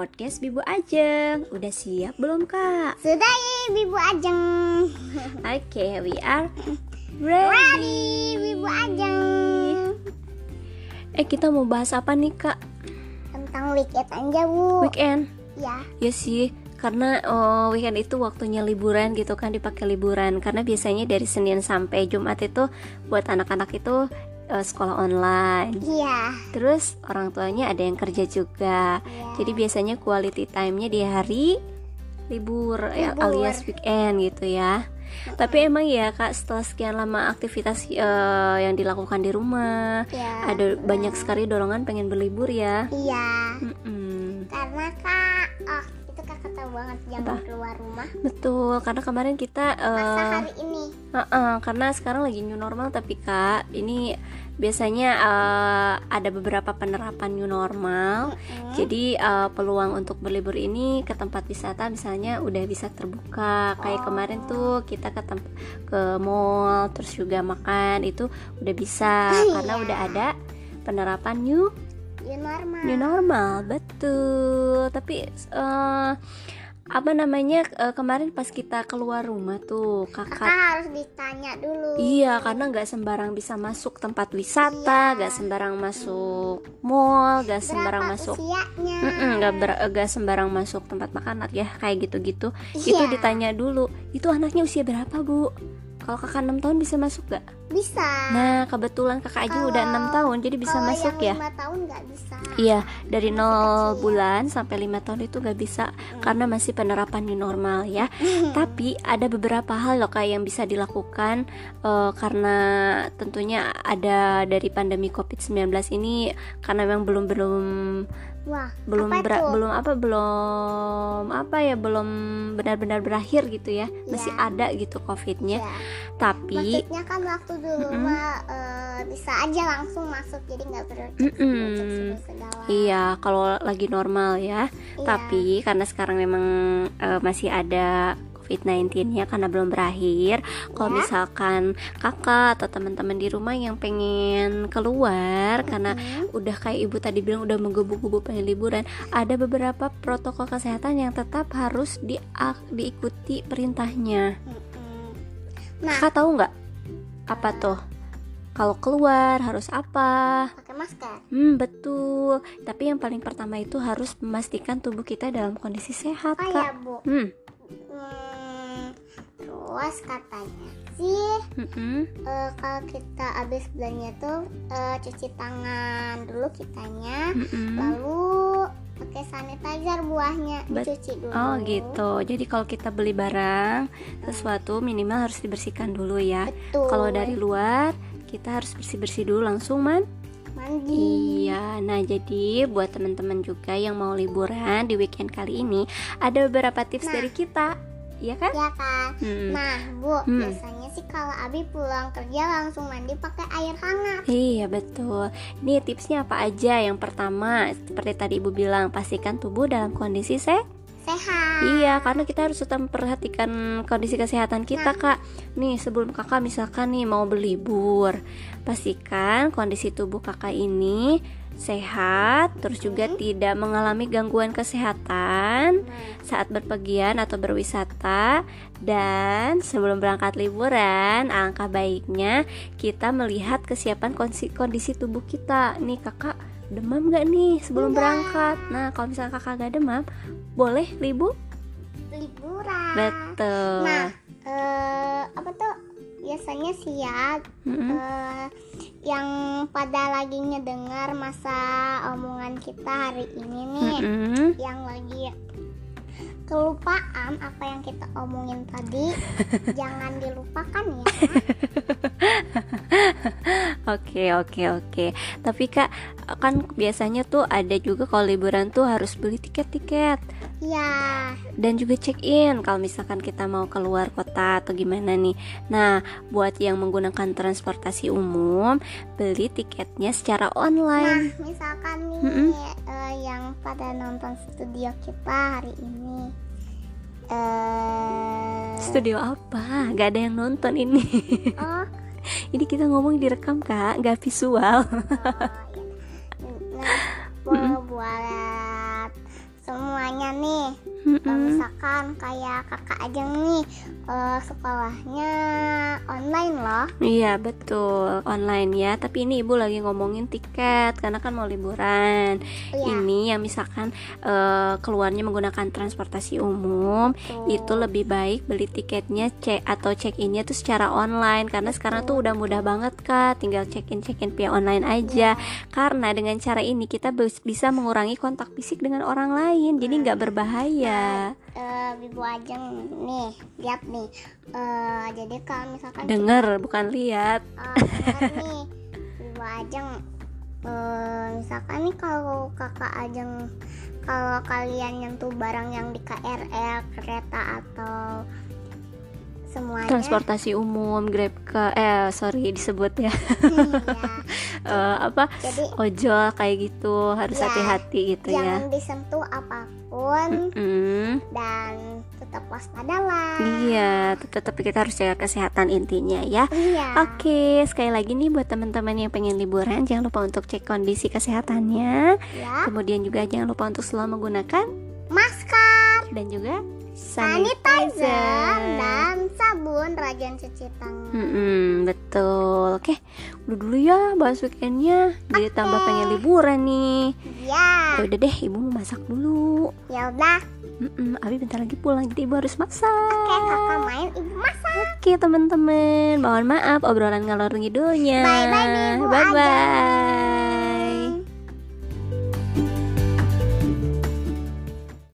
podcast Bibu Ajeng. Udah siap belum kak? Sudah ya Bibu Ajeng. Oke, okay, we are ready. ready Bibu Ajeng. Eh kita mau bahas apa nih kak? Tentang weekend aja bu. Weekend? Ya. Ya sih, karena oh, weekend itu waktunya liburan gitu kan dipakai liburan karena biasanya dari Senin sampai Jumat itu buat anak-anak itu uh, sekolah online. Iya. Terus orang tuanya ada yang kerja juga. Iya. Jadi biasanya quality time-nya di hari libur, ya, libur. alias weekend gitu ya. Mm-hmm. Tapi emang ya kak setelah sekian lama aktivitas uh, yang dilakukan di rumah, ya, ada banyak sekali dorongan pengen berlibur ya. Iya. Mm-mm. Karena kak, oh tahu banget jangan keluar rumah. Betul, karena kemarin kita. Uh, Masa hari ini. Uh, uh, karena sekarang lagi new normal tapi kak ini biasanya uh, ada beberapa penerapan new normal. Mm-hmm. Jadi uh, peluang untuk berlibur ini ke tempat wisata misalnya udah bisa terbuka. Kayak oh. kemarin tuh kita ke ke mall terus juga makan itu udah bisa oh, karena iya. udah ada penerapan new new normal. New normal, betul. Tapi uh, apa namanya uh, kemarin pas kita keluar rumah tuh kakak, kakak harus ditanya dulu iya karena nggak sembarang bisa masuk tempat wisata nggak iya. sembarang masuk mall nggak sembarang masuk nggak sembarang masuk tempat makan ya kayak gitu-gitu iya. itu ditanya dulu itu anaknya usia berapa bu kalau kakak 6 tahun bisa masuk gak? Bisa. Nah, kebetulan kakak aja udah 6 tahun jadi bisa masuk yang ya. 5 tahun gak bisa. Iya, dari 0 bulan sampai 5 tahun itu gak bisa hmm. karena masih penerapan new normal ya. Tapi ada beberapa hal loh kayak yang bisa dilakukan uh, karena tentunya ada dari pandemi Covid-19 ini karena memang belum belum Wah, belum apa ber, belum apa belum apa ya belum benar-benar berakhir gitu ya, ya. masih ada gitu covidnya ya. tapi maksudnya kan waktu dulu mm -mm. mah uh, bisa aja langsung masuk jadi nggak perlu mm -mm. iya kalau lagi normal ya ya. tapi karena sekarang memang uh, masih ada COVID-19 ya karena belum berakhir. Kalau ya. misalkan kakak atau teman-teman di rumah yang pengen keluar karena udah kayak ibu tadi bilang udah menggebu-gebu pengen liburan, ada beberapa protokol kesehatan yang tetap harus di diikuti perintahnya. Nah, kakak tahu nggak apa tuh? Kalau keluar harus apa? Pakai masker. Hmm, betul. Tapi yang paling pertama itu harus memastikan tubuh kita dalam kondisi sehat, oh, Kak. Ya, Bu. Hmm terus katanya. Sih mm-hmm. uh, kalau kita habis belanja tuh uh, cuci tangan dulu kitanya mm-hmm. lalu pakai sanitizer buahnya dicuci dulu. Oh gitu. Jadi kalau kita beli barang sesuatu minimal harus dibersihkan dulu ya. Kalau dari luar kita harus bersih bersih dulu langsung man. Mandi. Iya, nah jadi buat teman-teman juga yang mau liburan di weekend kali ini ada beberapa tips nah, dari kita Iya kan? Iya kan. Hmm. Nah, Bu, hmm. biasanya sih kalau Abi pulang kerja langsung mandi pakai air hangat. Iya, betul. Ini tipsnya apa aja? Yang pertama, seperti tadi Ibu bilang, pastikan tubuh dalam kondisi se sehat. Iya, karena kita harus tetap memperhatikan kondisi kesehatan kita, nah. Kak. Nih, sebelum Kakak misalkan nih mau berlibur, pastikan kondisi tubuh Kakak ini sehat, terus juga hmm. tidak mengalami gangguan kesehatan hmm. saat berpergian atau berwisata. Dan sebelum berangkat liburan, alangkah baiknya kita melihat kesiapan kondisi, kondisi tubuh kita. Nih kakak demam gak nih sebelum Enggak. berangkat? Nah kalau misalnya kakak gak demam, boleh libur? Liburan. Betul. Nah, uh, apa tuh? biasanya sih ya mm-hmm. uh, yang pada lagi ngedengar masa omongan kita hari ini nih. Mm-hmm. yang lagi kelupaan apa yang kita omongin tadi. Jangan dilupakan ya oke oke oke tapi kak kan biasanya tuh ada juga kalau liburan tuh harus beli tiket-tiket Ya. Dan juga check in kalau misalkan kita mau keluar kota atau gimana nih. Nah, buat yang menggunakan transportasi umum, beli tiketnya secara online. Nah, misalkan nih mm -hmm. uh, yang pada nonton studio kita hari ini. Uh... Studio apa? Gak ada yang nonton ini. Oh. Ini kita ngomong direkam kak, gak visual. mm-hmm. misalkan kayak kakak aja nih uh, sekolahnya online loh iya betul online ya tapi ini ibu lagi ngomongin tiket karena kan mau liburan iya. ini yang misalkan uh, keluarnya menggunakan transportasi umum betul. itu lebih baik beli tiketnya cek atau check innya tuh secara online karena betul. sekarang tuh udah mudah banget kak tinggal check in check in via online aja iya. karena dengan cara ini kita bisa mengurangi kontak fisik dengan orang lain jadi nggak berbahaya uh, Ibu Ajeng nih lihat nih. Uh, jadi kalau misalkan dengar bukan lihat. Uh, nih Ibu Ajeng uh, misalkan nih kalau kakak Ajeng kalau kalian nyentuh barang yang di KRL kereta atau semuanya. Transportasi umum grab ke eh sorry disebut ya. Hmm, uh, apa? Jadi, ojol kayak gitu harus ya, hati-hati gitu jangan ya. jangan disentuh apa pun mm -hmm. dan tetap waspadalah iya tetap kita harus jaga kesehatan intinya ya iya. oke sekali lagi nih buat teman-teman yang pengen liburan jangan lupa untuk cek kondisi kesehatannya ya. kemudian juga jangan lupa untuk selalu menggunakan masker dan juga sanitizer, dan sabun rajin cuci tangan. Hmm, hmm, betul. Oke, udah dulu ya bahas weekendnya. Jadi okay. tambah pengen liburan nih. Ya. Ya udah deh, ibu mau masak dulu. Ya udah. Mm Abi bentar lagi pulang, jadi ibu harus masak. Oke, kakak main, ibu masak. Oke, teman-teman, mohon maaf obrolan ngalor ngidulnya. Bye bye, ibu. Bye bye.